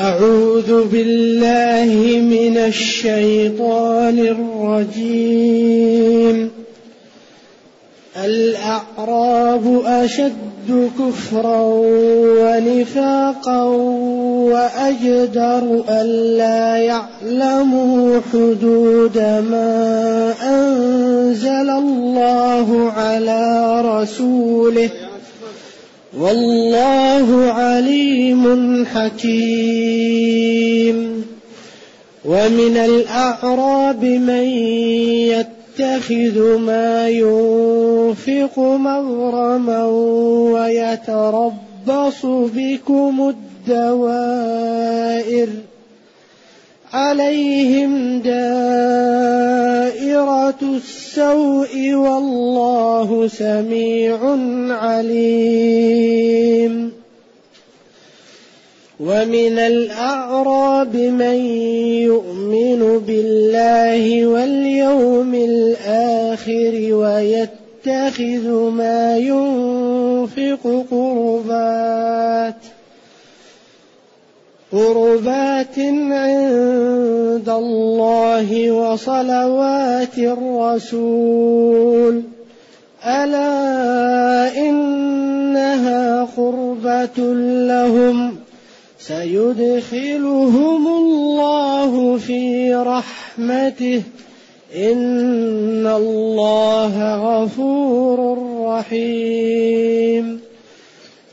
أعوذ بالله من الشيطان الرجيم. الأعراب أشد كفرا ونفاقا وأجدر ألا يعلموا حدود ما أنزل الله على رسوله. والله عليم حكيم. ومن الأعراب من يتخذ ما ينفق مغرما ويتربص بكم الدوائر. عليهم دائرة السوء والله سميع عليم. ومن الأعراب من يؤمن بالله واليوم الآخر ويتخذ ما ينفق قربات ۖ قربات عند الله وصلوات الرسول. ألا إنها قربة لهم. سيدخلهم الله في رحمته. إن الله غفور رحيم.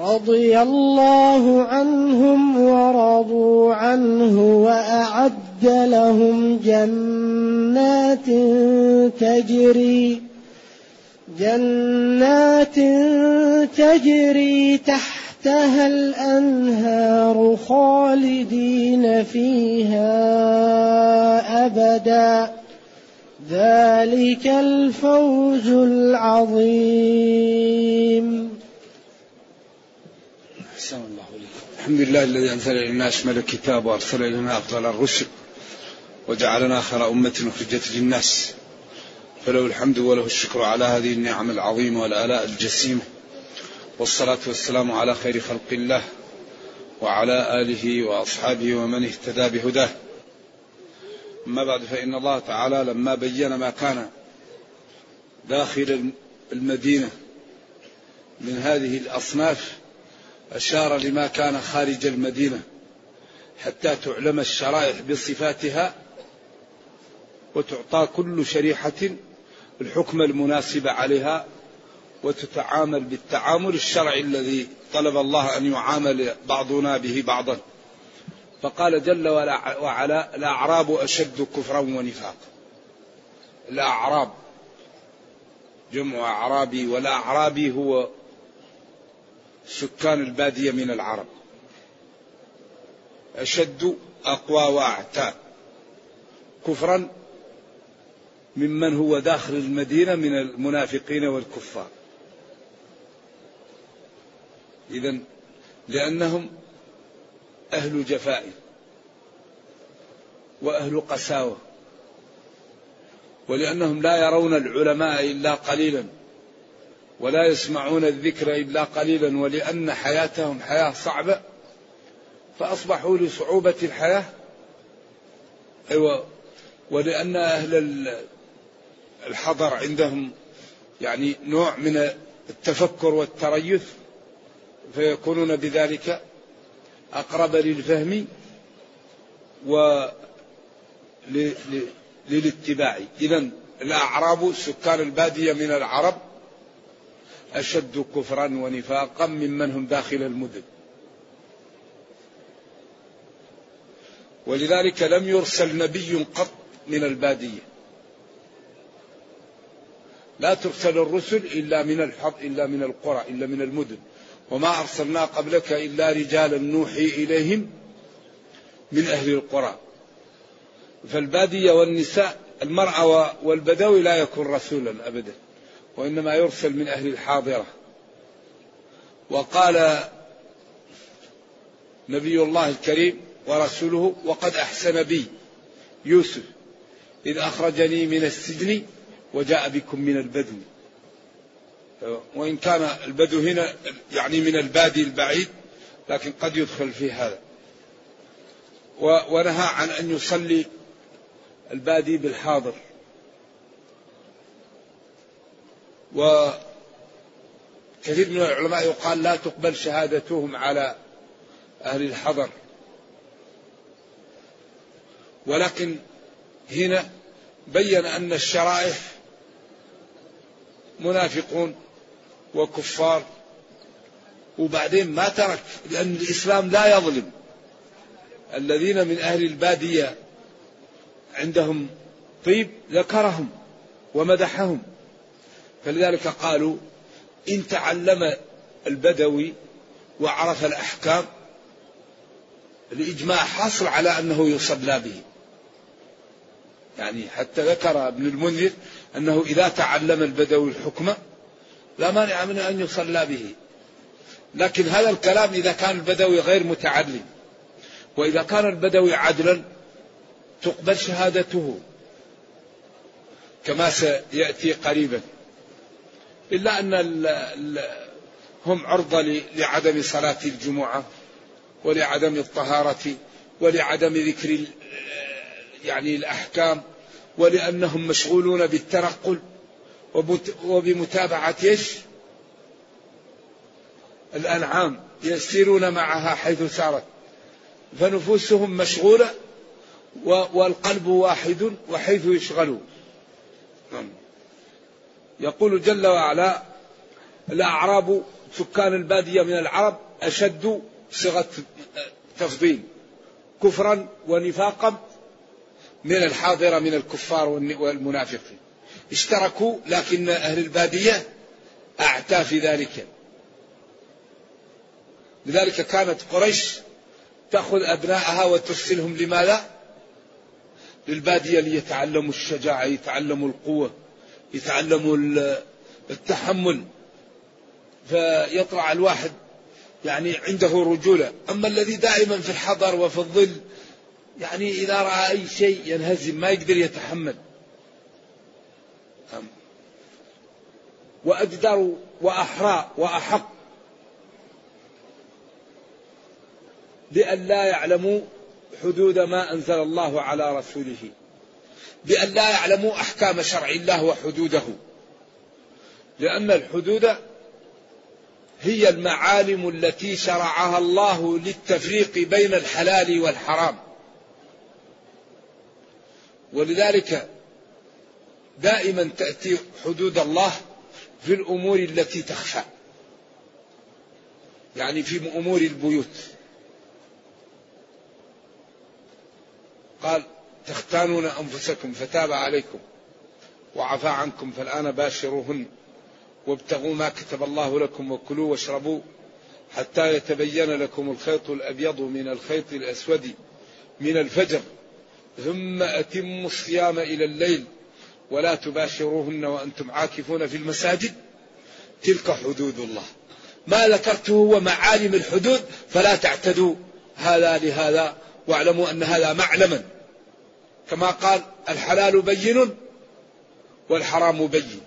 رضي الله عنهم ورضوا عنه وأعد لهم جنات تجري جنات تجري تحتها الأنهار خالدين فيها أبدا. ذلك الفوز العظيم أحسن الله إليك الحمد لله الذي أنزل إلينا أشمل الكتاب وأرسل إلينا أفضل الرسل وجعلنا خير أمة أخرجت للناس. فله الحمد وله الشكر على هذه النعم العظيمة والآلاء الجسيمة. والصلاة والسلام على خير خلق الله وعلى آله وأصحابه ومن اهتدى بهداه. أما بعد فإن الله تعالى لما بين ما كان داخل المدينة من هذه الأصناف أشار لما كان خارج المدينة حتى تعلم الشرائح بصفاتها وتعطى كل شريحة الحكم المناسب عليها وتتعامل بالتعامل الشرعي الذي طلب الله أن يعامل بعضنا به بعضا. فقال جل وعلا الأعراب أشد كفرا ونفاقا. الأعراب جمع أعرابي والأعرابي هو سكان البادية من العرب. أشد أقوى وأعتى. كفرا ممن هو داخل المدينة من المنافقين والكفار. إذا لأنهم أهل جفاء وأهل قساوة. ولأنهم لا يرون العلماء إلا قليلا. ولا يسمعون الذكر إلا قليلا ولأن حياتهم حياة صعبة فأصبحوا لصعوبة الحياة. أيوة ولأن أهل الحضر عندهم يعني نوع من التفكر والتريث فيكونون بذلك أقرب للفهم و للاتباع. إذا الأعراب سكان البادية من العرب أشد كفرا ونفاقا ممن هم داخل المدن. ولذلك لم يرسل نبي قط من البادية. لا ترسل الرسل إلا من الحظ إلا من القرى إلا من المدن. وما أرسلنا قبلك إلا رجالا نوحي إليهم من أهل القرى. فالبادية والنساء المرأة والبدوي لا يكون رسولا أبدا. وإنما يرسل من أهل الحاضرة. وقال نبي الله الكريم ورسوله وقد أحسن بي يوسف إذ أخرجني من السجن وجاء بكم من البدو. وإن كان البدو هنا يعني من البادي البعيد لكن قد يدخل في هذا. ونهى عن أن يصلي البادي بالحاضر. وكثير من العلماء يقال لا تقبل شهادتهم على أهل الحضر. ولكن هنا بين أن الشرائح منافقون وكفار وبعدين ما ترك لأن الإسلام لا يظلم. الذين من أهل البادية عندهم طيب ذكرهم ومدحهم. فلذلك قالوا إن تعلم البدوي وعرف الأحكام الإجماع حاصل على أنه يصلى به. يعني حتى ذكر ابن المنذر أنه إذا تعلم البدوي الحكم لا مانع من أن يصلى به. لكن هذا الكلام إذا كان البدوي غير متعلم وإذا كان البدوي عدلا تقبل شهادته كما سيأتي قريبا. إلا أن ال ال هم عرضة لعدم صلاة الجمعة ولعدم الطهارة ولعدم ذكر يعني الأحكام ولأنهم مشغولون بالتنقل وبمتابعة إيش؟ الأنعام يسيرون معها حيث سارت فنفوسهم مشغولة والقلب واحد وحيث يشغلوا نعم. يقول جل وعلا الأعراب سكان البادية من العرب أشد صيغة تفضيل كفرا ونفاقا من الحاضرة من الكفار والمنافقين. اشتركوا لكن أهل البادية أعتى في ذلك. لذلك كانت قريش تأخذ أبنائها وترسلهم لماذا؟ للبادية ليتعلموا الشجاعة يتعلموا القوة. يتعلموا التحمل فيطلع الواحد يعني عنده رجولة. أما الذي دائما في الحضر وفي الظل يعني إذا رأى أي شيء ينهزم ما يقدر يتحمل. وأجدر وأحرى وأحق بأن لا يعلموا حدود ما أنزل الله على رسوله. بأن لا يعلموا أحكام شرع الله وحدوده. لأن الحدود هي المعالم التي شرعها الله للتفريق بين الحلال والحرام. ولذلك دائما تأتي حدود الله في الأمور التي تخفى يعني في أمور البيوت. قال تختانون أنفسكم فتاب عليكم وعفى عنكم فالآن باشروهن وابتغوا ما كتب الله لكم وكلوا واشربوا حتى يتبين لكم الخيط الأبيض من الخيط الأسود من الفجر. ثم أتموا الصيام إلى الليل ولا تباشروهن وأنتم عاكفون في المساجد. تلك حدود الله. ما ذكرته هو معالم الحدود فلا تعتدوا. هذا لهذا واعلموا أن هذا معلما. كما قال الحلال بين والحرام بين.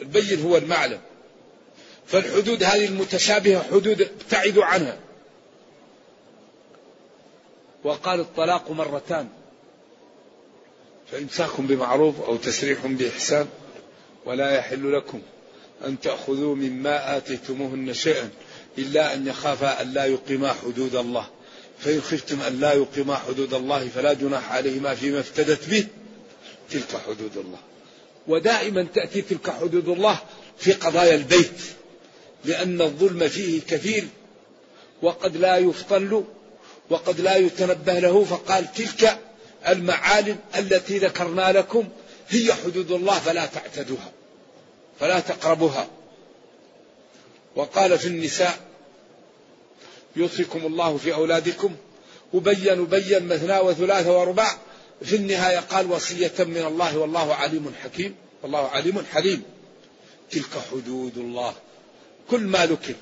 البين هو المعلم. فالحدود هذه المتشابهة حدود ابتعدوا عنها. وقال الطلاق مرتان. فإمساك بمعروف أو تسريح بإحسان ولا يحل لكم أن تأخذوا مما آتيتموهن شيئا إلا أن يخافا أن لا يقيما حدود الله. فإن خفتم أن لا يقيما حدود الله فلا جناح عليهما فيما افتدت به تلك حدود الله. ودائما تأتي تلك حدود الله في قضايا البيت لأن الظلم فيه كثير وقد لا يفطن وقد لا يتنبه له فقال تلك المعالم التي ذكرنا لكم هي حدود الله فلا تعتدوها فلا تقربوها. وقال في النساء يوصيكم الله في أولادكم. وبين بين مثنى وثلاث ورباع في النهاية قال وصية من الله والله عليم حكيم. والله عليم حليم. تلك حدود الله. كل ما ذكر.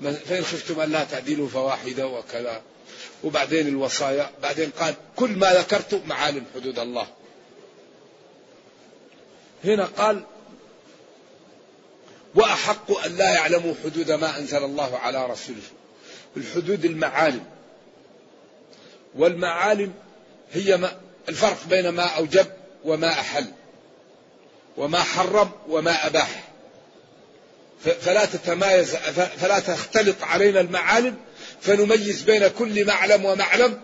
فإن خفتم أن لا تعدلوا فواحدة وكذا. وبعدين الوصايا. بعدين قال كل ما ذكرت معالم حدود الله. هنا قال وأحق أن لا يعلموا حدود ما أنزل الله على رسوله. الحدود المعالم. والمعالم هي ما الفرق بين ما أوجب وما أحل وما حرم وما أباح. فلا تتمايز فلا تختلط علينا المعالم فنميز بين كل معلم ومعلم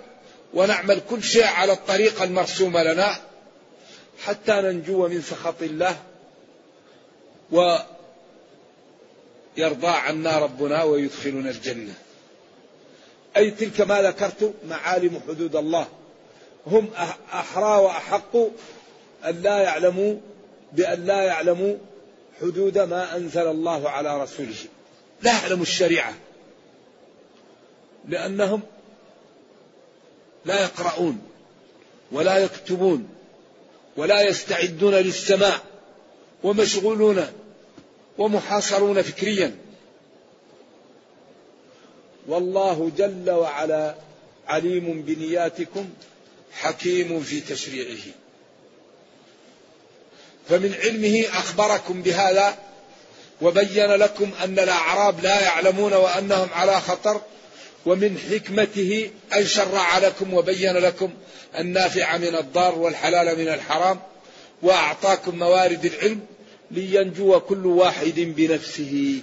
ونعمل كل شيء على الطريقة المرسومة لنا حتى ننجو من سخط الله ويرضى عنا ربنا ويدخلنا الجنة. أي تلك ما ذكرت معالم حدود الله. هم أحرى وأحق أن لا يعلموا بأن لا يعلموا حدود ما أنزل الله على رسوله. لا يعلموا الشريعة. لأنهم لا يقرؤون ولا يكتبون ولا يستعدون للسماع ومشغولون ومحاصرون فكريا. والله جل وعلا عليم بنياتكم حكيم في تشريعه فمن علمه أخبركم بهذا وبين لكم أن الأعراب لا يعلمون وأنهم على خطر ومن حكمته أن شرع لكم وبين لكم النافع من الضار والحلال من الحرام وأعطاكم موارد العلم لينجو كل واحد بنفسه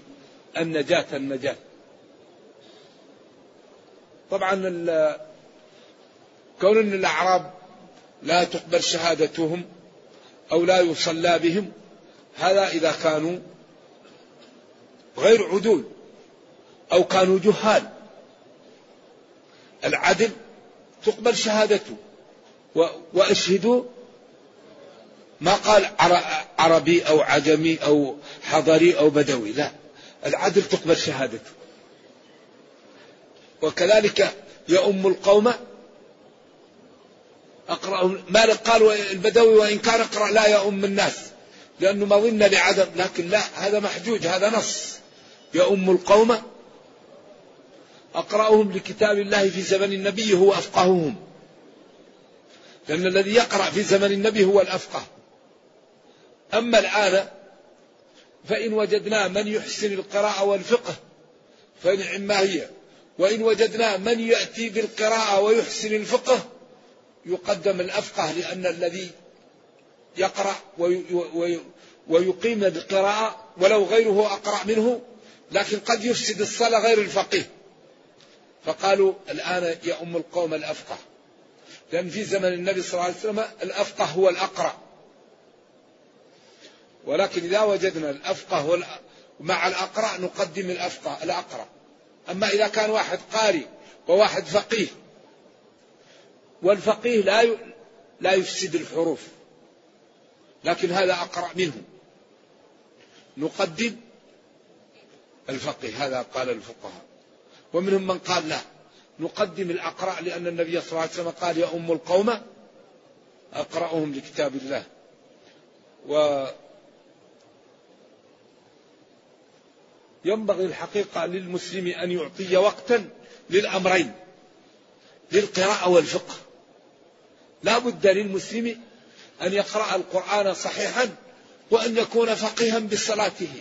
النجاة النجاة. طبعا كون إن الأعراب لا تقبل شهادتهم أو لا يصلى بهم هذا إذا كانوا غير عدول أو كانوا جهال. العدل تقبل شهادته. واشهدوا ما قال عربي أو عجمي أو حضري أو بدوي لا. العدل تقبل شهادته. وكذلك يؤم القوم. أقرأ مالك قال البدوي وإن كان اقرأ لا يؤم الناس لأنه مظنة لعدم لكن لا هذا محجوج هذا نص. يؤم القوم. أقرأهم لكتاب الله في زمن النبي هو أفقههم. لأن الذي يقرأ في زمن النبي هو الأفقه. أما الآن فإن وجدنا من يحسن القراءة والفقه فنعم ما هي. وإن وجدنا من يأتي بالقراءة ويحسن الفقه يقدم الأفقه لأن الذي يقرأ ويقيم بالقراءة ولو غيره أقرأ منه لكن قد يفسد الصلاة غير الفقيه. فقالوا الآن يؤم القوم الأفقه. لأن في زمن النبي صلى الله عليه وسلم الأفقه هو الأقرأ. ولكن إذا وجدنا الأفقه مع الأقرأ نقدم الأفقه الأقرأ. أما إذا كان واحد قارئ وواحد فقيه والفقيه لا لا يفسد الحروف لكن هذا أقرأ منه. نقدم الفقيه هذا قال الفقهاء. ومنهم من قال لا. نقدم الأقرأ لأن النبي صلى الله عليه وسلم قال يا أم القوم أقرأهم لكتاب الله. ينبغي الحقيقة للمسلم أن يعطي وقتا للأمرين للقراءة والفقه. لا بد للمسلم أن يقرأ القرآن صحيحا وأن يكون فقيها بصلاته.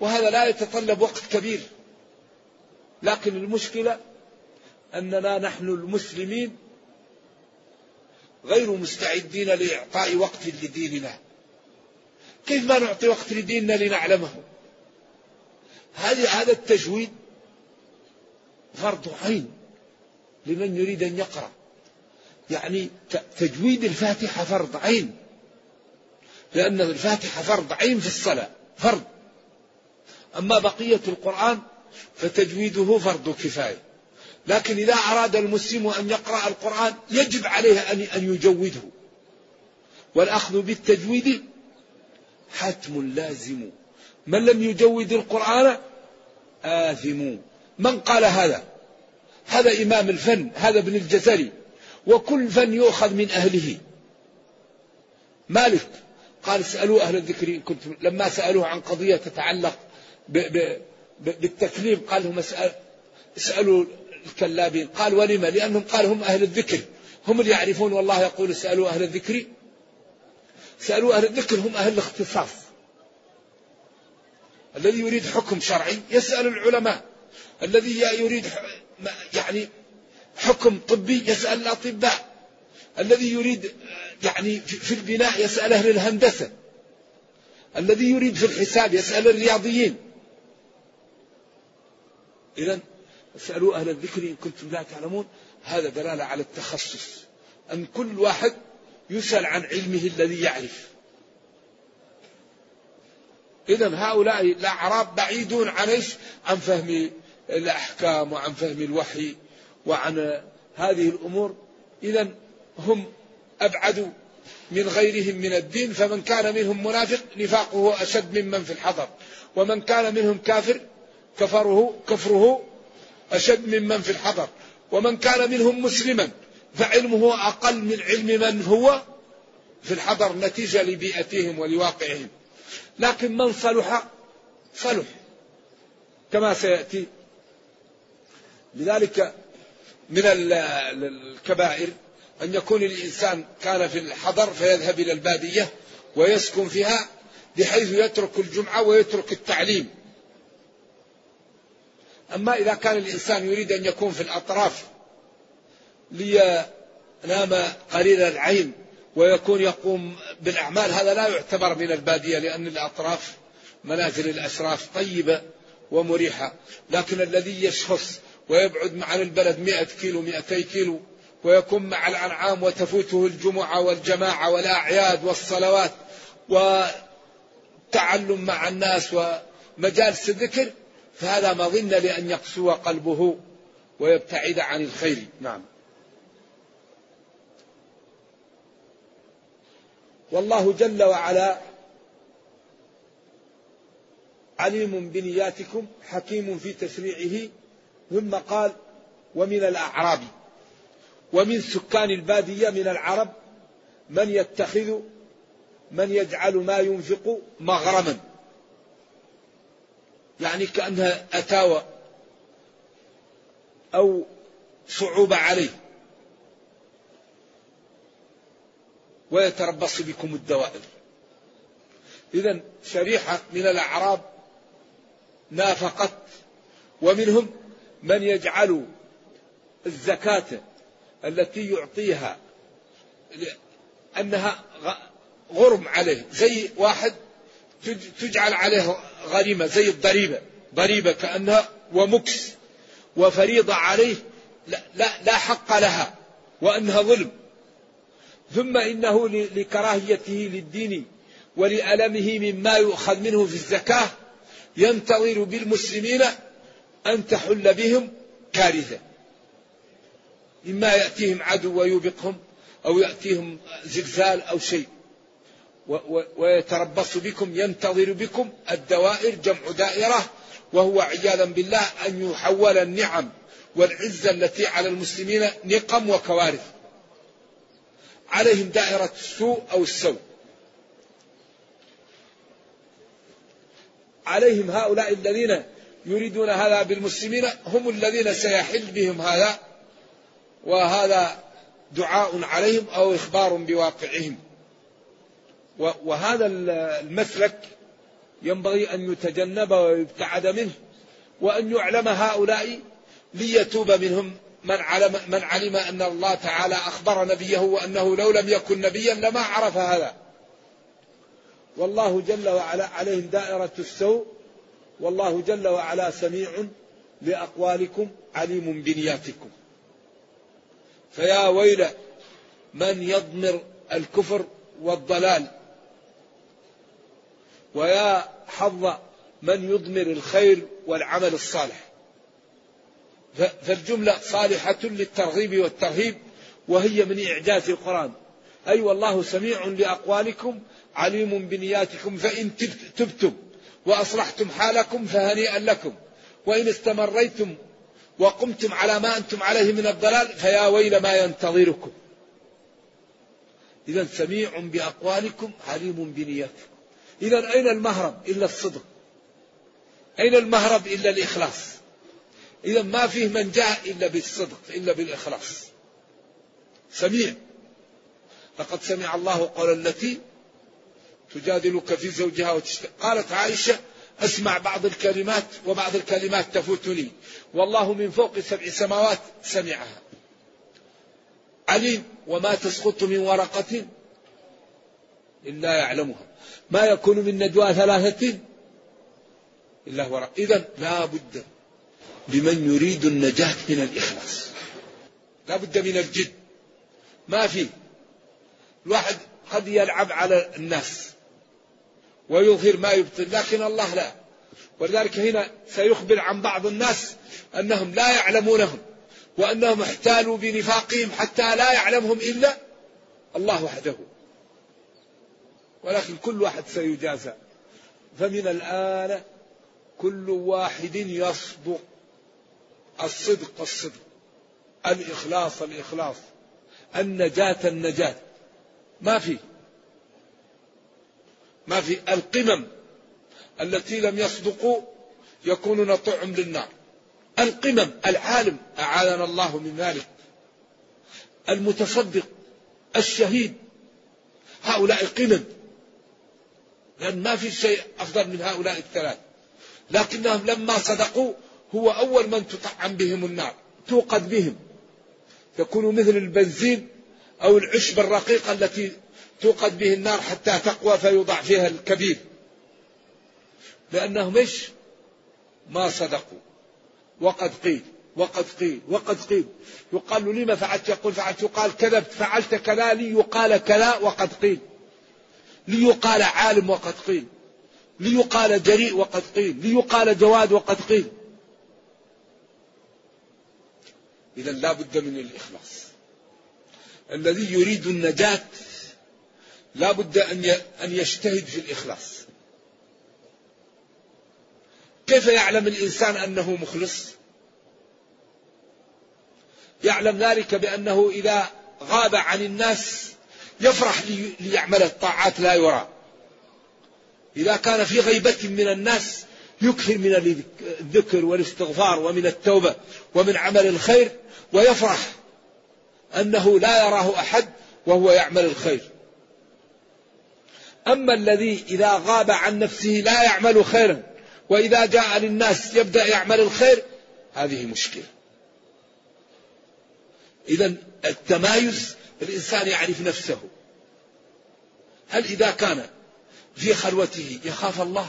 وهذا لا يتطلب وقت كبير. لكن المشكلة أننا نحن المسلمين غير مستعدين لإعطاء وقت لديننا. كيف ما نعطي وقت لديننا لنعلمه؟ هذه هذا التجويد فرض عين لمن يريد أن يقرأ. يعني تجويد الفاتحة فرض عين. لأن الفاتحة فرض عين في الصلاة فرض. أما بقية القرآن فتجويده فرض كفاية. لكن إذا أراد المسلم أن يقرأ القرآن يجب عليه أن يجوده. والأخذ بالتجويد حتم لازم. من لم يجود القرآن؟ آثم. من قال هذا؟ هذا إمام الفن هذا ابن الجزري. وكل فن يؤخذ من أهله. مالك قال اسألوا أهل الذكر إن كنتم لما سألوه عن قضية تتعلق ب ب بالتكليم قال لهم اسألوا الكلابين. قال ولم؟ لأنهم قال هم أهل الذكر. هم اللي يعرفون والله يقول اسألوا أهل الذكر. سألوا أهل الذكر هم أهل الاختصاص. الذي يريد حكم شرعي يسأل العلماء. الذي يريد يعني حكم طبي يسأل الأطباء. الذي يريد يعني في البناء يسأل أهل الهندسة. الذي يريد في الحساب يسأل الرياضيين. إذا اسألوا أهل الذكر إن كنتم لا تعلمون. هذا دلالة على التخصص. أن كل واحد يسأل عن علمه الذي يعرف. إذا هؤلاء الأعراب بعيدون عن إيش؟ عن فهم الأحكام وعن فهم الوحي وعن هذه الأمور إذا هم أبعدوا من غيرهم من الدين فمن كان منهم منافق نفاقه أشد ممن في الحضر ومن كان منهم كافر كفره كفره أشد ممن في الحضر ومن كان منهم مسلما فعلمه أقل من علم من هو في الحضر نتيجة لبيئتهم ولواقعهم لكن من صلح صلح. كما سيأتي. لذلك من الكبائر أن يكون الإنسان كان في الحضر فيذهب إلى البادية ويسكن فيها بحيث يترك الجمعة ويترك التعليم. أما إذا كان الإنسان يريد أن يكون في الأطراف لينام قليل العين ويكون يقوم بالأعمال. هذا لا يعتبر من البادية لأن الأطراف منازل الأشراف طيبة ومريحة. لكن الذي يشخص ويبعد عن البلد مئة كيلو مئتي كيلو ويكون مع الأنعام وتفوته الجمعة والجماعة والأعياد والصلوات وتعلم مع الناس ومجالس الذكر فهذا مظنة لأن يقسو قلبه ويبتعد عن الخير. نعم. والله جل وعلا عليم بنياتكم حكيم في تشريعه ثم قال ومن الأعراب ومن سكان البادية من العرب من يتخذ من يجعل ما ينفق مغرما. يعني كأنها أتاوى أو صعوبة عليه. ويتربص بكم الدوائر. إذا شريحة من الأعراب نافقت ومنهم من يجعل الزكاة التي يعطيها أنها غرم عليه. زي واحد تجعل عليه غريمة زي الضريبة. ضريبة كأنها ومكس وفريضة عليه لا, لا, لا حق لها وأنها ظلم. ثم إنه لكراهيته للدين ولألمه مما يؤخذ منه في الزكاة ينتظر بالمسلمين أن تحل بهم كارثة إما يأتيهم عدو ويوبقهم أو يأتيهم زلزال أو شيء. ويتربص بكم ينتظر بكم الدوائر جمع دائرة وهو عياذا بالله أن يحول النعم والعزة التي على المسلمين نقم وكوارث. عليهم دائرة السوء أو السوء. عليهم هؤلاء الذين يريدون هذا بالمسلمين هم الذين سيحل بهم هذا وهذا دعاء عليهم أو إخبار بواقعهم. وهذا المسلك ينبغي أن يتجنب ويبتعد منه وأن يعلم هؤلاء ليتوب منهم من علم, من علم أن الله تعالى أخبر نبيه وأنه لو لم يكن نبيا لما عرف هذا. والله جل وعلا عليهم دائرة السوء. والله جل وعلا سميع لأقوالكم عليم بنياتكم. فيا ويل من يضمر الكفر والضلال. ويا حظ من يضمر الخير والعمل الصالح. فالجملة صالحة للترغيب والترهيب وهي من إعجاز القرآن. أي أيوة والله سميع لأقوالكم عليم بنياتكم فإن تبتم وأصلحتم حالكم فهنيئا لكم. وإن استمريتم وقمتم على ما أنتم عليه من الضلال فيا ويل ما ينتظركم. إذا سميع بأقوالكم عليم بنياتكم. إذا أين المهرب؟ إلا الصدق. أين المهرب؟ إلا الإخلاص. إذا ما فيه من جاء إلا بالصدق إلا بالإخلاص. سميع. لقد سمع الله قول التي تجادلك في زوجها وتشت... قالت عائشة أسمع بعض الكلمات وبعض الكلمات تفوتني. والله من فوق سبع سماوات سمعها. عليم. وما تسقط من ورقة إلا يعلمها. ما يكون من نجوى ثلاثة إلا هو إذا لا بد لمن يريد النجاة من الإخلاص. لا بد من الجد. ما في. الواحد قد يلعب على الناس ويظهر ما يبطل لكن الله لا. ولذلك هنا سيخبر عن بعض الناس أنهم لا يعلمونهم وأنهم احتالوا بنفاقهم حتى لا يعلمهم إلا الله وحده. ولكن كل واحد سيجازى. فمن الآن كل واحد يصدق الصدق الصدق الإخلاص الإخلاص النجاة النجاة. ما في. ما في. القمم التي لم يصدقوا يكونون طعم للنار. القمم العالم. أعاذنا الله من ذلك. المتصدق. الشهيد. هؤلاء قمم لأن ما في شيء أفضل من هؤلاء الثلاث. لكنهم لما صدقوا هو أول من تطعم بهم النار توقد بهم. يكونوا مثل البنزين أو العشب الرقيقة التي توقد به النار حتى تقوى فيوضع فيها الكبير. لأنهم إيش؟ ما صدقوا. وقد قيل وقد قيل وقد قيل. يقال لما فعلت؟ يقول فعلت. يقال كذبت. فعلت كذا ليقال كذا وقد قيل. ليقال عالم وقد قيل. ليقال جريء وقد قيل. ليقال جواد وقد قيل. إذا لا بد من الإخلاص. الذي يريد النجاة لا بد أن يجتهد في الإخلاص. كيف يعلم الإنسان أنه مخلص؟ يعلم ذلك بأنه إذا غاب عن الناس يفرح ليعمل الطاعات لا يرى. إذا كان في غيبة من الناس يكثر من الذكر والاستغفار ومن التوبة ومن عمل الخير ويفرح أنه لا يراه أحد وهو يعمل الخير. أما الذي إذا غاب عن نفسه لا يعمل خيرا وإذا جاء للناس يبدأ يعمل الخير هذه مشكلة. إذا التمايز الإنسان يعرف نفسه. هل إذا كان في خلوته يخاف الله؟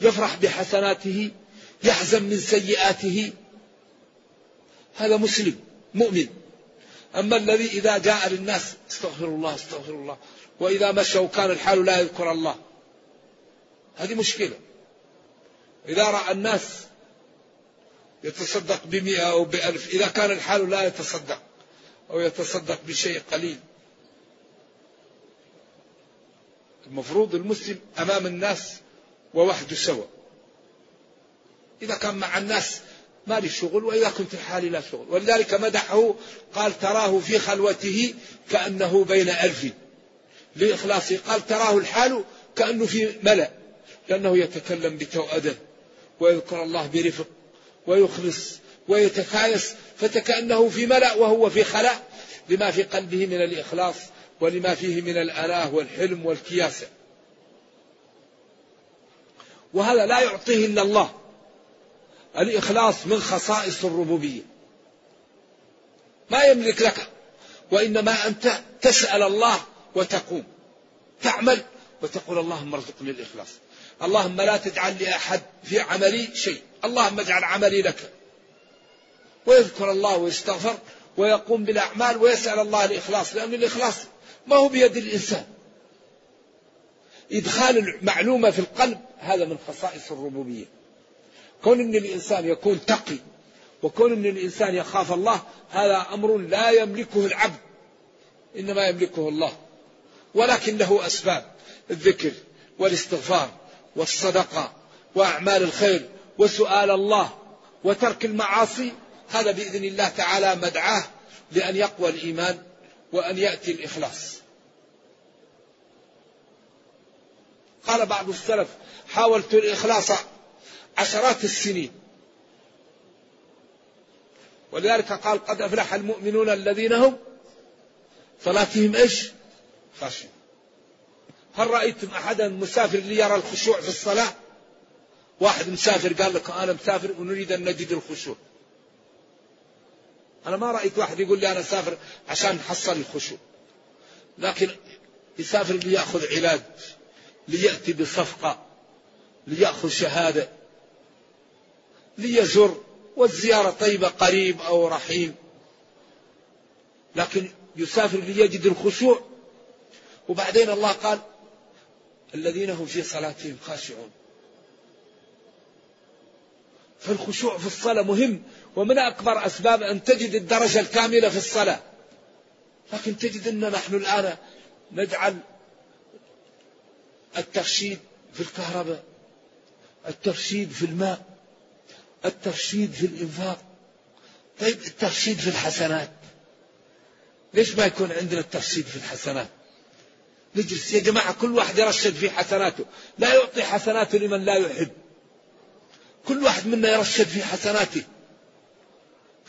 يفرح بحسناته يحزن من سيئاته. هذا مسلم مؤمن. أما الذي إذا جاء للناس استغفر الله استغفر الله. وإذا مشوا كان الحال لا يذكر الله. هذه مشكلة. إذا رأى الناس يتصدق بمئة أو بألف إذا كان الحال لا يتصدق أو يتصدق بشيء قليل. المفروض المسلم أمام الناس ووحدة سوا. إذا كان مع الناس ما لي شغل وإذا كنت حالي لا شغل. ولذلك مدحه قال تراه في خلوته كأنه بين ألف لإخلاصه قال تراه الحال كأنه في ملأ. لأنه يتكلم بتوأدة ويذكر الله برفق ويخلص ويتكايس فكأنه في ملأ وهو في خلاء. لما في قلبه من الإخلاص ولما فيه من الأناه والحلم والكياسة. وهذا لا يعطيه إلا الله. الإخلاص من خصائص الربوبية. ما يملك لك وإنما أنت تسأل الله وتقوم. تعمل وتقول اللهم ارزقني الإخلاص. اللهم لا تجعل لأحد في عملي شيء. اللهم اجعل عملي لك. ويذكر الله ويستغفر ويقوم بالأعمال ويسأل الله الإخلاص لأن الإخلاص ما هو بيد الإنسان. إدخال المعلومة في القلب هذا من خصائص الربوبية. كون أن الإنسان يكون تقي وكون أن الإنسان يخاف الله هذا أمر لا يملكه العبد إنما يملكه الله. ولكن له أسباب الذكر والاستغفار والصدقة وأعمال الخير وسؤال الله وترك المعاصي هذا بإذن الله تعالى مدعاه لأن يقوى الإيمان وأن يأتي الإخلاص. قال بعض السلف حاولت الإخلاص عشرات السنين. ولذلك قال قد أفلح المؤمنون الذين هم صلاتهم إيش؟ خاشعون. هل رأيتم أحدا مسافر ليرى الخشوع في الصلاة؟ واحد مسافر قال لك أنا مسافر ونريد أن نجد الخشوع. أنا ما رأيت واحد يقول لي أنا سافر عشان نحصل الخشوع. لكن يسافر ليأخذ علاج. ليأتي بصفقة ليأخذ شهادة ليزر والزيارة طيبة قريب أو رحيم لكن يسافر ليجد الخشوع. وبعدين الله قال الذين هم في صلاتهم خاشعون. فالخشوع في الصلاة مهم ومن أكبر أسباب أن تجد الدرجة الكاملة في الصلاة. لكن تجد أن نحن الآن نجعل الترشيد في الكهرباء الترشيد في الماء الترشيد في الإنفاق. طيب الترشيد في الحسنات. ليش ما يكون عندنا الترشيد في الحسنات؟ نجلس يا جماعة كل واحد يرشد في حسناته. لا يعطي حسناته لمن لا يحب. كل واحد منا يرشد في حسناته.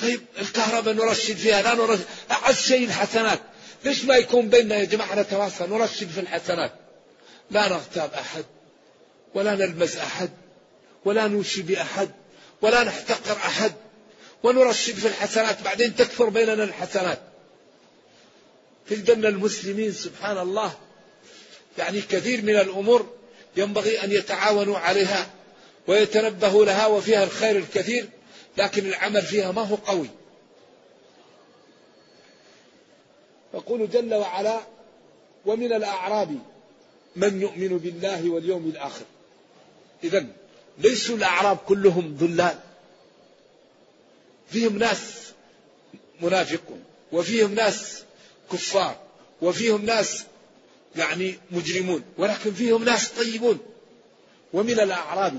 طيب الكهرباء نرشد فيها لا نرشد. أعز شيء الحسنات. ليش ما يكون بيننا يا جماعة نتواصى نرشد في الحسنات. لا نغتاب أحد ولا نلمز أحد ولا نوشي بأحد ولا نحتقر أحد ونرشد في الحسنات بعدين تكثر بيننا الحسنات. تلقى المسلمين سبحان الله يعني كثير من الأمور ينبغي أن يتعاونوا عليها ويتنبهوا لها وفيها الخير الكثير لكن العمل فيها ما هو قوي. يقول جل وعلا ومن الأعراب من يؤمن بالله واليوم الآخر. إذا ليسوا الأعراب كلهم ضلال. فيهم ناس منافقون وفيهم ناس كفار وفيهم ناس يعني مجرمون ولكن فيهم ناس طيبون. ومن الأعراب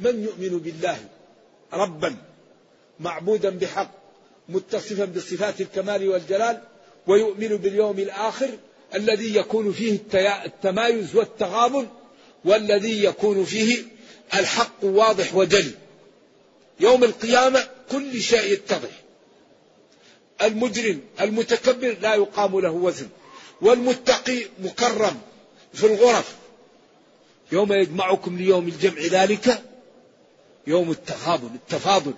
من يؤمن بالله ربا معبودا بحق متصفا بصفات الكمال والجلال ويؤمن باليوم الآخر الذي يكون فيه التمايز والتغابن والذي يكون فيه الحق واضح وجلي. يوم القيامة كل شيء يتضح. المجرم المتكبر لا يقام له وزن. والمتقي مكرم في الغرف. يوم يجمعكم ليوم الجمع ذلك يوم التغابن التفاضل.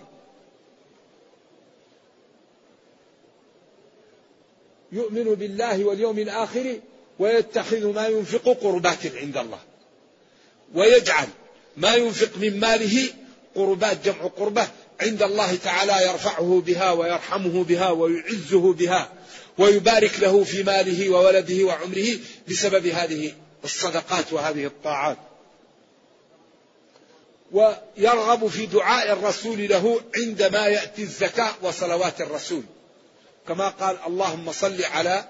يؤمن بالله واليوم الآخر ويتخذ ما ينفق قربات عند الله. ويجعل ما ينفق من ماله قربات جمع قربة عند الله تعالى يرفعه بها ويرحمه بها ويعزه بها ويبارك له في ماله وولده وعمره بسبب هذه الصدقات وهذه الطاعات. ويرغب في دعاء الرسول له عندما يأتي الزكاة وصلوات الرسول. كما قال اللهم صل على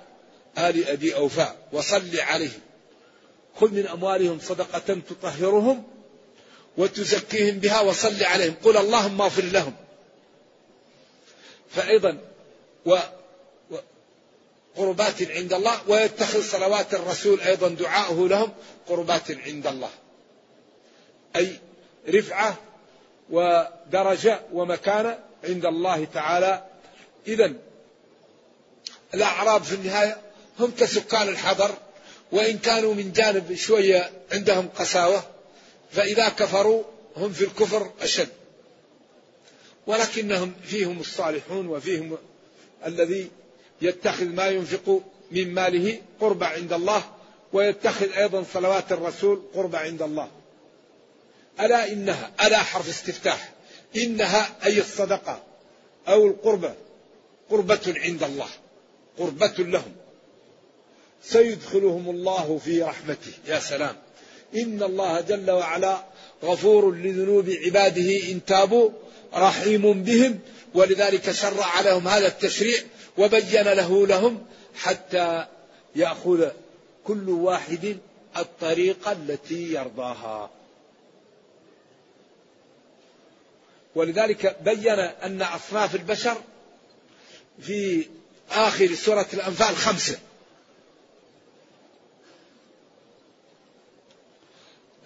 آل أبي أوفاء وصل عليهم. خذ من أموالهم صدقة تطهرهم وتزكيهم بها وصل عليهم. قل اللهم اغفر لهم. فأيضا و قربات عند الله ويتخذ صلوات الرسول أيضا دعاءه لهم قربات عند الله. أي رفعة ودرجة ومكانة عند الله تعالى. إذا الأعراب في النهاية هم كسكان الحضر وإن كانوا من جانب شوية عندهم قساوة فإذا كفروا هم في الكفر أشد. ولكنهم فيهم الصالحون وفيهم الذي يتخذ ما ينفق من ماله قربة عند الله ويتخذ أيضا صلوات الرسول قربة عند الله. ألا إنها ألا حرف استفتاح إنها أي الصدقة أو القربة قربة عند الله. قربة لهم. سيدخلهم الله في رحمته. يا سلام. إن الله جل وعلا غفور لذنوب عباده إن تابوا رحيم بهم. ولذلك شرع لهم هذا التشريع وبين له لهم حتى يأخذ كل واحد الطريقة التي يرضاها. ولذلك بين أن أصناف البشر في آخر سورة الأنفال خمسة.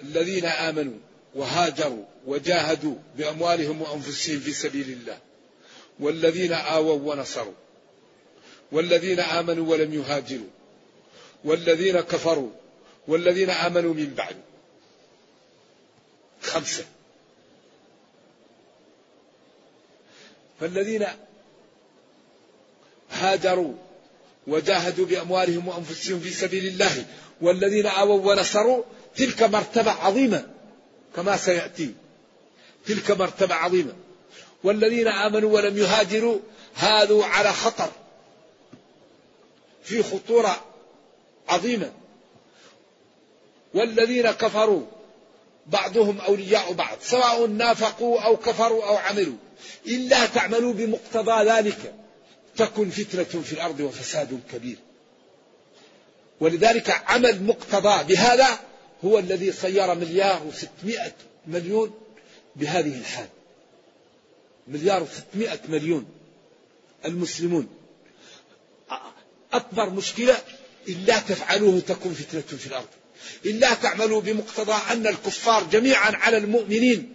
الذين آمنوا وهاجروا وجاهدوا بأموالهم وأنفسهم في سبيل الله والذين آووا ونصروا والذين آمنوا ولم يهاجروا والذين كفروا والذين آمنوا من بعد. خمسة. فالذين هاجروا وجاهدوا بأموالهم وأنفسهم في سبيل الله والذين آووا ونصروا تلك مرتبة عظيمة كما سيأتي. تلك مرتبة عظيمة. والذين آمنوا ولم يهاجروا هذوا على خطر. في خطورة عظيمة. والذين كفروا بعضهم أولياء بعض سواء نافقوا أو كفروا أو عملوا إلا تعملوا بمقتضى ذلك. تكن فتنة في الأرض وفساد كبير. ولذلك عمل مقتضى بهذا هو الذي صير مليار وستمائة مليون بهذه الحال. مليار وستمائة مليون المسلمون. أكبر مشكلة إلا تفعلوه تكون فتنة في الأرض. إلا تعملوا بمقتضى أن الكفار جميعا على المؤمنين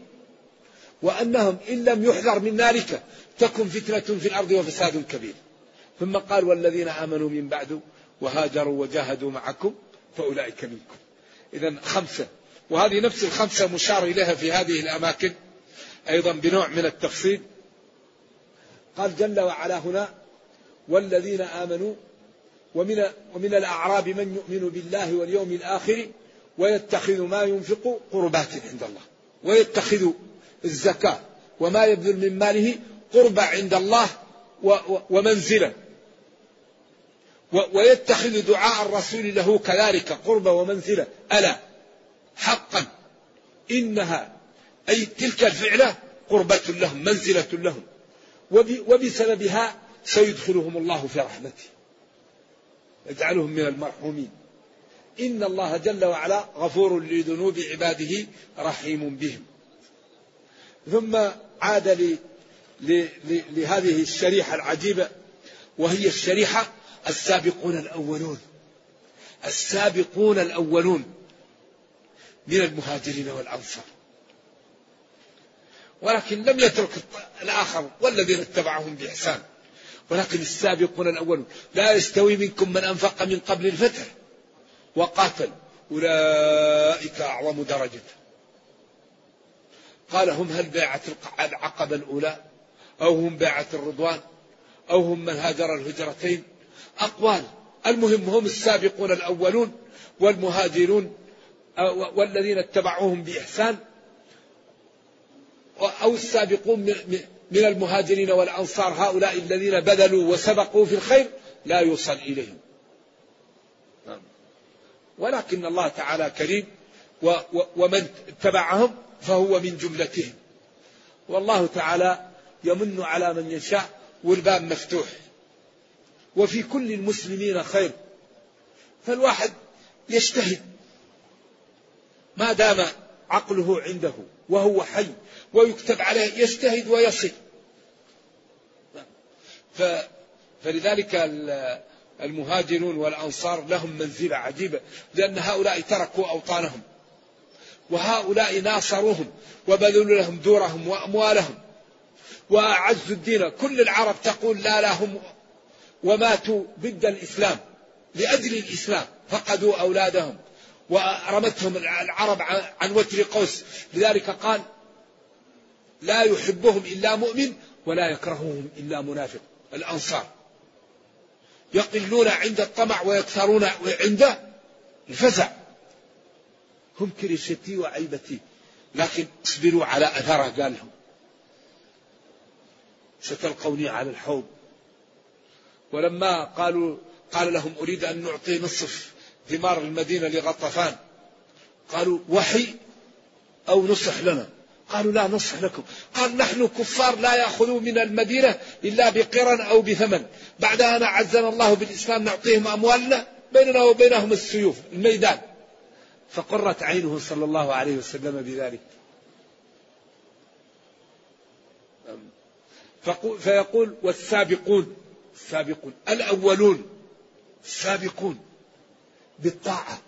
وأنهم إن لم يحذر من ذلك تكن فتنة في الأرض وفساد كبير. ثم قال والذين آمنوا من بعد وهاجروا وجاهدوا معكم فأولئك منكم. إذا خمسة. وهذه نفس الخمسة مشار إليها في هذه الأماكن. أيضا بنوع من التفصيل. قال جل وعلا هنا والذين آمنوا ومن ومن الأعراب من يؤمن بالله واليوم الآخر ويتخذ ما ينفق قربات عند الله. ويتخذ الزكاة وما يبذل من ماله قربة عند الله ومنزلة ويتخذ دعاء الرسول له كذلك قربة ومنزلة ألا حقا إنها أي تلك الفعلة قربة لهم منزلة لهم. وبسببها سيدخلهم الله في رحمته. يجعلهم من المرحومين. إن الله جل وعلا غفور لذنوب عباده رحيم بهم. ثم عاد ل... ل... ل... لهذه الشريحة العجيبة وهي الشريحة السابقون الأولون. السابقون الأولون من المهاجرين والأنصار. ولكن لم يترك الآخر والذين اتبعهم بإحسان. ولكن السابقون الأولون. لا يستوي منكم من أنفق من قبل الفتح وقاتل. أولئك أعظم درجة. قال هم هل بيعة العقبة الأولى؟ أو هم بيعة الرضوان؟ أو هم من هاجر الهجرتين؟ أقوال. المهم هم السابقون الأولون والمهاجرون والذين اتبعوهم بإحسان أو السابقون من المهاجرين والأنصار هؤلاء الذين بذلوا وسبقوا في الخير لا يوصل إليهم. نعم. ولكن الله تعالى كريم ومن اتبعهم فهو من جملتهم. والله تعالى يمن على من يشاء والباب مفتوح. وفي كل المسلمين خير. فالواحد يجتهد. ما دام عقله عنده وهو حي ويكتب عليه يجتهد ويصل. ف فلذلك المهاجرون والأنصار لهم منزلة عجيبة. لأن هؤلاء تركوا أوطانهم. وهؤلاء ناصروهم وبذلوا لهم دورهم وأموالهم وأعزوا الدين. كل العرب تقول لا لهم وماتوا ضد الإسلام لأجل الإسلام. فقدوا أولادهم ورمتهم العرب عن وتر قوس. لذلك قال لا يحبهم إلا مؤمن ولا يكرههم إلا منافق. الأنصار يقلون عند الطمع ويكثرون عند الفزع. هم كرشتي وعيبتي. لكن اصبروا على أثره قال لهم. ستلقوني على الحوض. ولما قالوا قال لهم أريد أن نعطي نصف ثمار المدينة لغطفان. قالوا وحي أو نصح لنا؟ قالوا لا نصح لكم. قال نحن كفار لا يأخذوا من المدينة إلا بقرن أو بثمن. بعدها أن أعزنا الله بالإسلام نعطيهم أموالنا بيننا وبينهم السيوف الميدان. فقرت عينه صلى الله عليه وسلم بذلك. فيقول والسابقون السابقون الأولون السابقون بالطاعة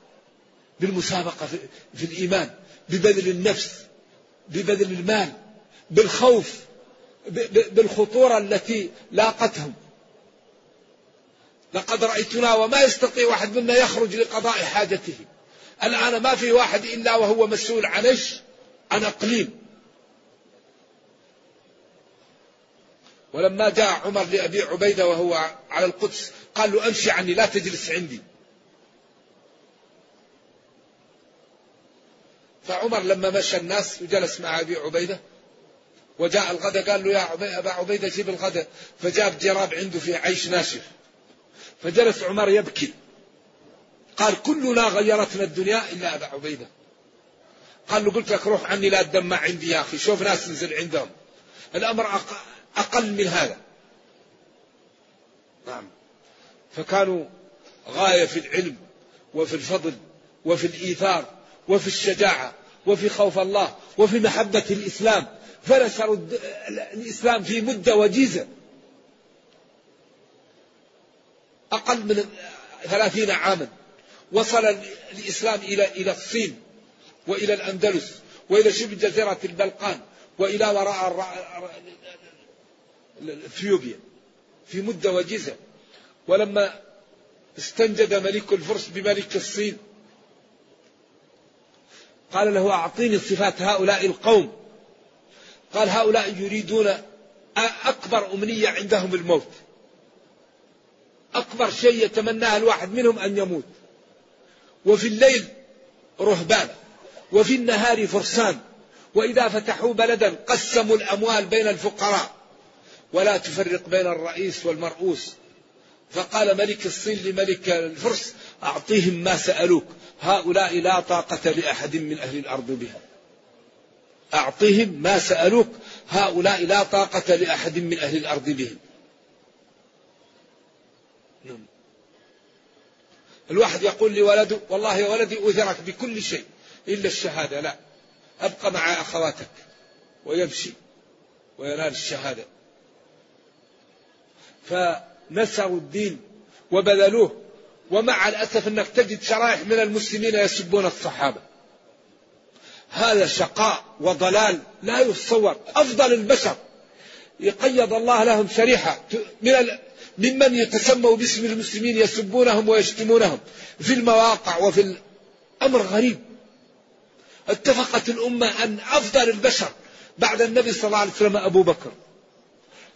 بالمسابقة في الإيمان ببذل النفس ببذل المال بالخوف بالخطورة التي لاقتهم. لقد رأيتنا وما يستطيع واحد منا يخرج لقضاء حاجته. الآن ما في واحد إلا وهو مسؤول عن إيش؟ عن أقليم. ولما جاء عمر لأبي عبيدة وهو على القدس قال له أمشي عني لا تجلس عندي. فعمر لما مشى الناس وجلس مع أبي عبيدة وجاء الغداء قال له يا أبا عبيدة جيب الغداء فجاب جراب عنده في عيش ناشف. فجلس عمر يبكي. قال كلنا غيرتنا الدنيا إلا أبا عبيدة. قال له قلت لك روح عني لا تدمع عندي يا أخي شوف ناس نزل عندهم. الأمر أقل من هذا. نعم. فكانوا غاية في العلم وفي الفضل وفي الإيثار وفي الشجاعة وفي خوف الله وفي محبة الإسلام. فنشروا الإسلام في مدة وجيزة. أقل من ثلاثين عاما. وصل الإسلام إلى إلى الصين وإلى الأندلس وإلى شبه جزيرة البلقان وإلى وراء إثيوبيا في مدة وجيزة. ولما استنجد ملك الفرس بملك الصين قال له أعطيني صفات هؤلاء القوم. قال هؤلاء يريدون أكبر أمنية عندهم الموت. أكبر شيء يتمناه الواحد منهم أن يموت. وفي الليل رهبان وفي النهار فرسان وإذا فتحوا بلدا قسموا الأموال بين الفقراء ولا تفرق بين الرئيس والمرؤوس. فقال ملك الصين لملك الفرس أعطيهم ما سألوك هؤلاء لا طاقة لأحد من أهل الأرض بها أعطهم ما سألوك هؤلاء لا طاقة لأحد من أهل الأرض بهم. نعم. الواحد يقول لولده والله يا ولدي أثرك بكل شيء إلا الشهادة. لا أبقى مع أخواتك ويمشي وينال الشهادة. فنسروا الدين وبذلوه ومع الأسف أنك تجد شرائح من المسلمين يسبون الصحابة. هذا شقاء وضلال لا يتصور أفضل البشر. يقيض الله لهم شريحة من ممن يتسموا باسم المسلمين يسبونهم ويشتمونهم في المواقع وفي الأمر غريب. اتفقت الأمة أن أفضل البشر بعد النبي صلى الله عليه وسلم أبو بكر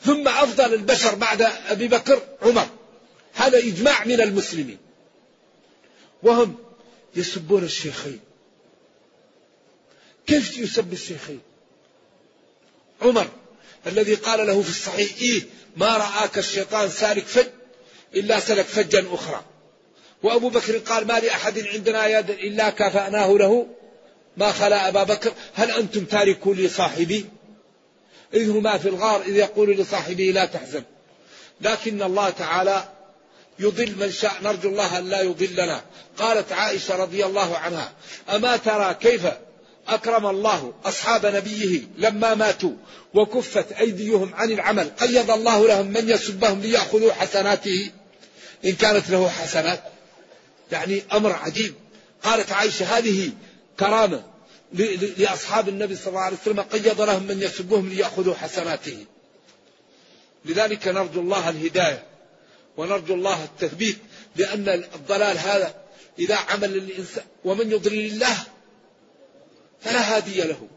ثم أفضل البشر بعد أبي بكر عمر. هذا إجماع من المسلمين. وهم يسبون الشيخين. كيف يسب الشيخين؟ عمر الذي قال له في الصحيح إيه ما رآك الشيطان سالك فج إلا سلك فجا أخرى. وأبو بكر قال ما لأحد عندنا يد إلا كافأناه له. ما خلا أبا بكر هل أنتم تاركوا لي صاحبي؟ إذ هما في الغار إذ يقول لصاحبه لا تحزن. لكن الله تعالى يضل من شاء نرجو الله أن لا يضلنا. قالت عائشة رضي الله عنها أما ترى كيف أكرم الله أصحاب نبيه لما ماتوا وكفت أيديهم عن العمل. قيض الله لهم من يسبهم ليأخذوا حسناته. إن كانت له حسنات يعني أمر عجيب. قالت عائشة هذه كرامة لأصحاب النبي صلى الله عليه وسلم قيض لهم من يسبهم ليأخذوا حسناته. لذلك نرجو الله الهداية ونرجو الله التثبيت لأن الضلال هذا إذا عمل الإنسان ومن يضلل الله فلا هادي له.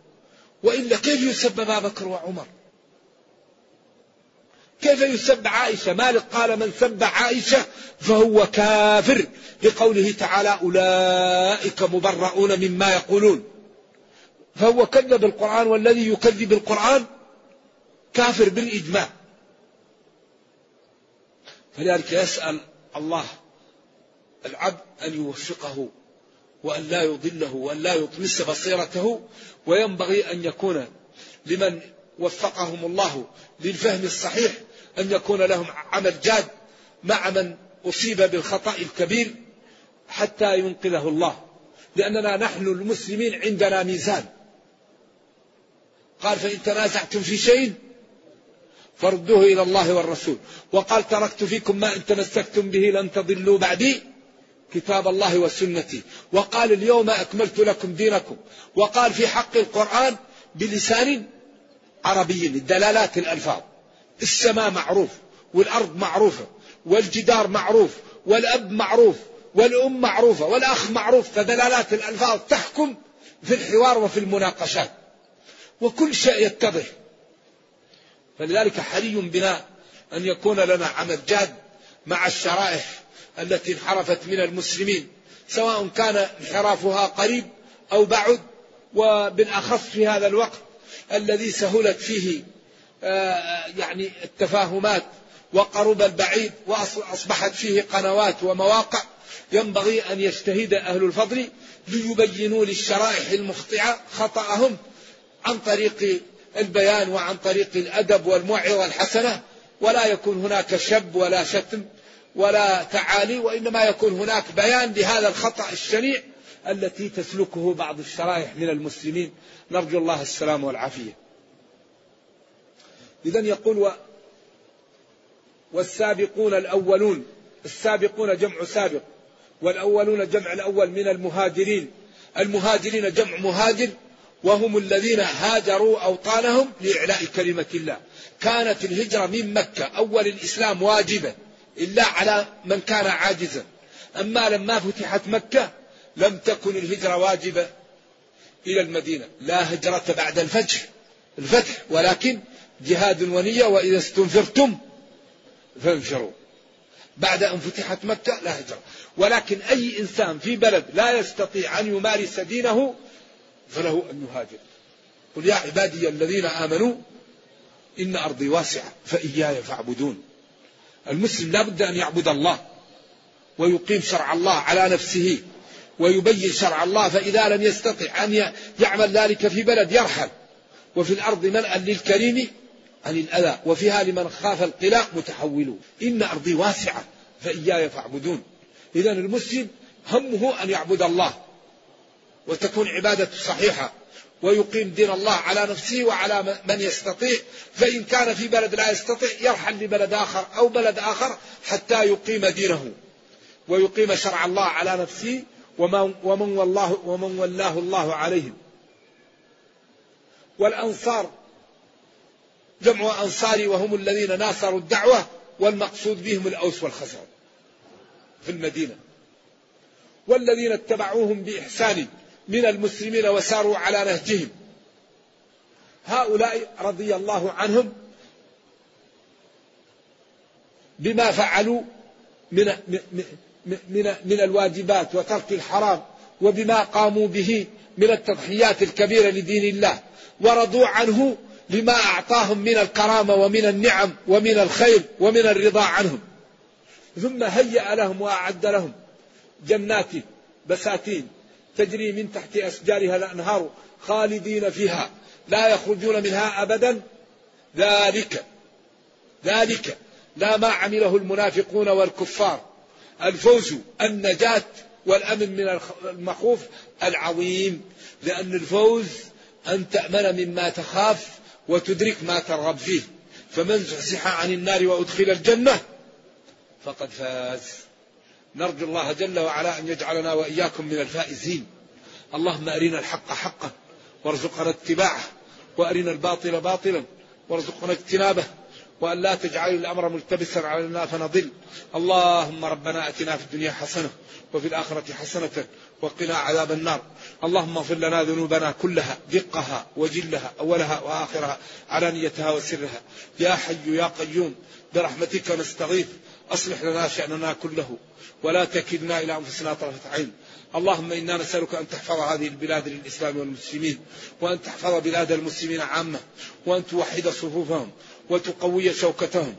وإلا كيف يسب أبا بكر وعمر. كيف يسب عائشة؟ مالك قال من سب عائشة فهو كافر. لقوله تعالى أولئك مبرؤون مما يقولون. فهو كذب القرآن والذي يكذب القرآن كافر بالإجماع. فلذلك يسأل الله العبد أن يوفقه. وأن لا يضله وأن لا يطمس بصيرته وينبغي أن يكون لمن وفقهم الله للفهم الصحيح أن يكون لهم عمل جاد مع من أصيب بالخطأ الكبير حتى ينقذه الله. لأننا نحن المسلمين عندنا ميزان. قال فإن تنازعتم في شيء فردوه إلى الله والرسول. وقال تركت فيكم ما إن تمسكتم به لن تضلوا بعدي. كتاب الله وسنتي. وقال اليوم أكملت لكم دينكم. وقال في حق القرآن بلسان عربي الدلالات الألفاظ. السماء معروف والأرض معروفة والجدار معروف والأب معروف والأم معروفة والأخ معروف. فدلالات الألفاظ تحكم في الحوار وفي المناقشات. وكل شيء يتضح. فلذلك حري بنا أن يكون لنا عمل جاد مع الشرائح التي انحرفت من المسلمين سواء كان انحرافها قريب أو بعد وبالأخص في هذا الوقت الذي سهلت فيه آه، يعني التفاهمات وقرب البعيد وأصبحت فيه قنوات ومواقع ينبغي أن يجتهد أهل الفضل ليبينوا للشرائح المخطئة خطأهم عن طريق البيان وعن طريق الأدب والموعظة الحسنة ولا يكون هناك شب ولا شتم ولا تعالي وإنما يكون هناك بيان لهذا الخطأ الشنيع التي تسلكه بعض الشرائح من المسلمين. نرجو الله السلام والعافية. إذا يقول و والسابقون الأولون السابقون جمع سابق والأولون جمع الأول من المهاجرين. المهاجرين جمع مهاجر وهم الذين هاجروا أوطانهم لإعلاء كلمة الله. كانت الهجرة من مكة أول الإسلام واجبة إلا على من كان عاجزا. أما لما فتحت مكة لم تكن الهجرة واجبة إلى المدينة. لا هجرة بعد الفتح الفتح. ولكن جهاد ونية وإذا استنفرتم فانفروا. بعد أن فتحت مكة لا هجرة. ولكن أي إنسان في بلد لا يستطيع أن يمارس دينه فله أن يهاجر. قل يا عبادي الذين آمنوا إن أرضي واسعة فإياي فاعبدون. المسلم لا بد أن يعبد الله ويقيم شرع الله على نفسه ويبين شرع الله فإذا لم يستطع أن يعمل ذلك في بلد يرحل وفي الأرض ملأ للكريم عن الأذى وفيها لمن خاف القلاع متحولون. إن أرضي واسعة فإياي فاعبدون. إذا المسلم همه أن يعبد الله وتكون عبادته صحيحة. ويقيم دين الله على نفسه وعلى من يستطيع فإن كان في بلد لا يستطيع يرحل لبلد آخر أو بلد آخر حتى يقيم دينه. ويقيم شرع الله على نفسه ومن, والله ومن ولاه الله عليهم. والأنصار جمع أنصاري وهم الذين ناصروا الدعوة والمقصود بهم الأوس والخزرج في المدينة. والذين اتبعوهم بإحسان من المسلمين وساروا على نهجهم. هؤلاء رضي الله عنهم بما فعلوا من من من الواجبات وترك الحرام وبما قاموا به من التضحيات الكبيرة لدين الله ورضوا عنه لما أعطاهم من الكرامة ومن النعم ومن الخير ومن الرضا عنهم. ثم هيأ لهم وأعد لهم جنات بساتين تجري من تحت أشجارها الأنهار خالدين فيها لا يخرجون منها أبدا. ذلك ذلك لا ما عمله المنافقون والكفار. الفوز النجاة والأمن من المخوف العظيم لأن الفوز أن تأمن مما تخاف وتدرك ما ترغب فيه. فمن زحزح عن النار وأدخل الجنة فقد فاز. نرجو الله جل وعلا أن يجعلنا وإياكم من الفائزين. اللهم أرنا الحق حقا وارزقنا اتباعه وأرنا الباطل باطلا وارزقنا اجتنابه وأن لا تجعل الأمر ملتبسا علينا فنضل. اللهم ربنا أتنا في الدنيا حسنة وفي الآخرة حسنة وقنا عذاب النار. اللهم اغفر لنا ذنوبنا كلها دقها وجلها أولها وآخرها علانيتها وسرها. يا حي يا قيوم برحمتك نستغيث. أصلح لنا شأننا كله ولا تكلنا إلى أنفسنا طرفة عين. اللهم إنا نسألك أن تحفظ هذه البلاد للإسلام والمسلمين وأن تحفظ بلاد المسلمين عامة وأن توحد صفوفهم وتقوي شوكتهم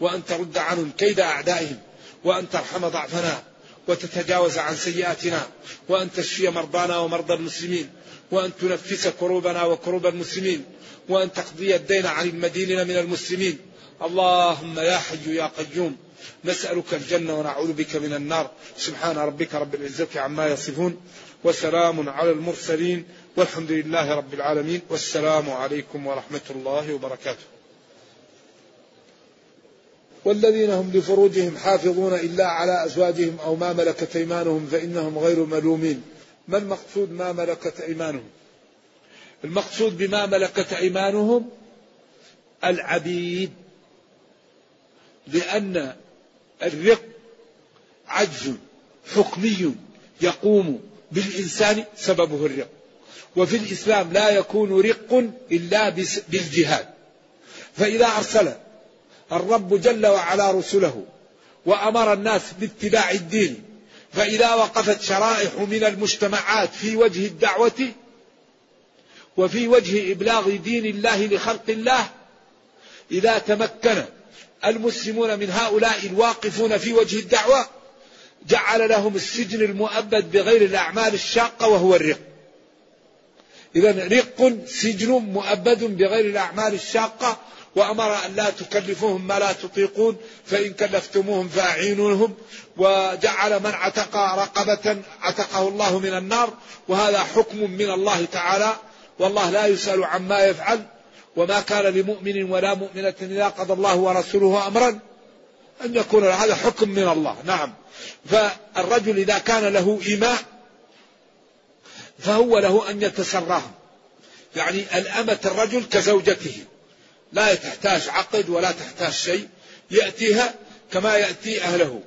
وأن ترد عنهم كيد أعدائهم وأن ترحم ضعفنا وتتجاوز عن سيئاتنا وأن تشفي مرضانا ومرضى المسلمين وأن تنفس كروبنا وكروب المسلمين وأن تقضي الدين عن المدينين من المسلمين. اللهم يا حي يا قيوم نسألك الجنة ونعوذ بك من النار. سبحان ربك رب العزة عما يصفون وسلام على المرسلين والحمد لله رب العالمين. والسلام عليكم ورحمة الله وبركاته. والذين هم لفروجهم حافظون إلا على أزواجهم أو ما ملكت أيمانهم فإنهم غير ملومين. ما المقصود ما ملكت أيمانهم؟ المقصود بما ملكت أيمانهم العبيد. لأن الرق عجز حكمي يقوم بالإنسان سببه الرق. وفي الإسلام لا يكون رق إلا بالجهاد. فإذا أرسل الرب جل وعلا رسله وأمر الناس باتباع الدين فإذا وقفت شرائح من المجتمعات في وجه الدعوة وفي وجه إبلاغ دين الله لخلق الله إذا تمكن المسلمون من هؤلاء الواقفون في وجه الدعوة جعل لهم السجن المؤبد بغير الأعمال الشاقة وهو الرق. إذا رق سجن مؤبد بغير الأعمال الشاقة وأمر أن لا تكلفوهم ما لا تطيقون فإن كلفتموهم فأعينوهم وجعل من عتق رقبة عتقه الله من النار وهذا حكم من الله تعالى والله لا يسأل عما يفعل وما كان لمؤمن ولا مؤمنة إذا قضى الله ورسوله أمرا أن يكون هذا حكم من الله. نعم. فالرجل إذا كان له إيماء فهو له أن يتسراهم يعني الأمة الرجل كزوجته. لا تحتاج عقد ولا تحتاج شيء. يأتيها كما يأتي أهله.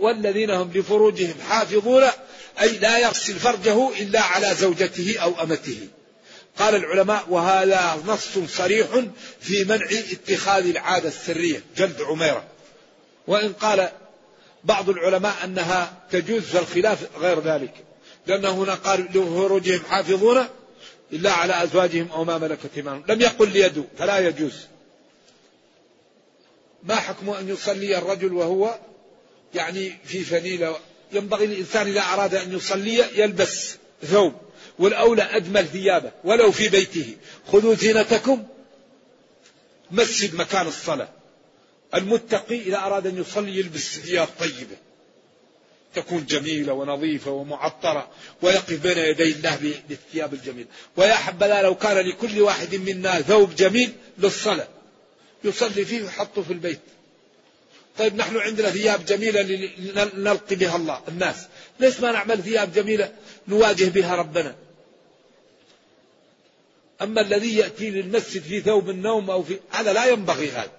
والذين هم لفروجهم حافظون أي لا يغسل فرجه إلا على زوجته أو أمته. قال العلماء وهذا نص صريح في منع اتخاذ العادة السرية جلد عميرة. وإن قال بعض العلماء أنها تجوز فالخلاف غير ذلك لأن هنا قال لفروجهم حافظون إلا على أزواجهم أو ما ملكت إيمانهم. لم يقل ليدوا فلا يجوز. ما حكم أن يصلي الرجل وهو يعني في فنيلة؟ ينبغي الإنسان إذا أراد أن يصلي يلبس ثوب. والأولى أجمل ثيابه ولو في بيته. خذوا زينتكم. مسجد مكان الصلاة. المتقي إذا أراد أن يصلي يلبس ثياب طيبة. تكون جميلة ونظيفة ومعطرة ويقف بين يدي الله بالثياب الجميلة. ويا حبذا لو كان لكل واحد منا ثوب جميل للصلاة. يصلي فيه ويحطه في البيت. طيب نحن عندنا ثياب جميلة نلقي بها الله الناس. ليش ما نعمل ثياب جميلة نواجه بها ربنا؟ أما الذي يأتي للمسجد في ثوب النوم أو في هذا لا ينبغي هذا.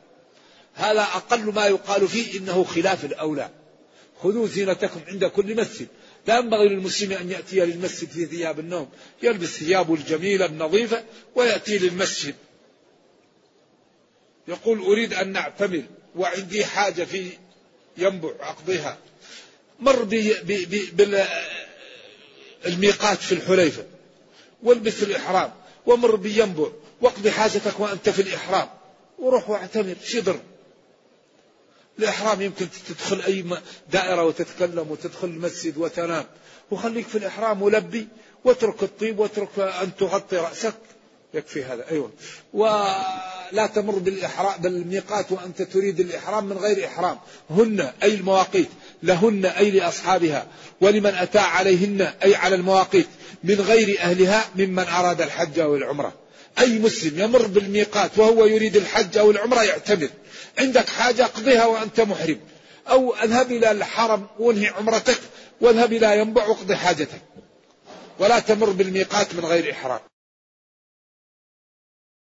هذا أقل ما يقال فيه إنه خلاف الأولى. خذوا زينتكم عند كل مسجد. لا ينبغي للمسلم أن يأتي للمسجد في ثياب النوم. يلبس ثيابه الجميلة النظيفة ويأتي للمسجد. يقول أريد أن نعتمر وعندي حاجة في ينبع أقضيها مر بالميقات في الحليفة. والبس الإحرام. ومر بينبع واقضي حاجتك وأنت في الإحرام. وروح واعتمر شدر. الإحرام يمكن تدخل أي دائرة وتتكلم وتدخل المسجد وتنام. وخليك في الإحرام ولبي واترك الطيب واترك أن تغطي رأسك. يكفي هذا أيوة. ولا تمر بالإحرام بالميقات وأنت تريد الإحرام من غير إحرام. هن أي المواقيت لهن أي لأصحابها. ولمن أتى عليهن أي على المواقيت من غير أهلها ممن أراد الحج أو العمرة. أي مسلم يمر بالميقات وهو يريد الحج أو العمرة يعتمر. عندك حاجة اقضيها وأنت محرم. أو أذهب إلى الحرم وانهي عمرتك واذهب إلى ينبع واقضي حاجتك. ولا تمر بالميقات من غير إحرام.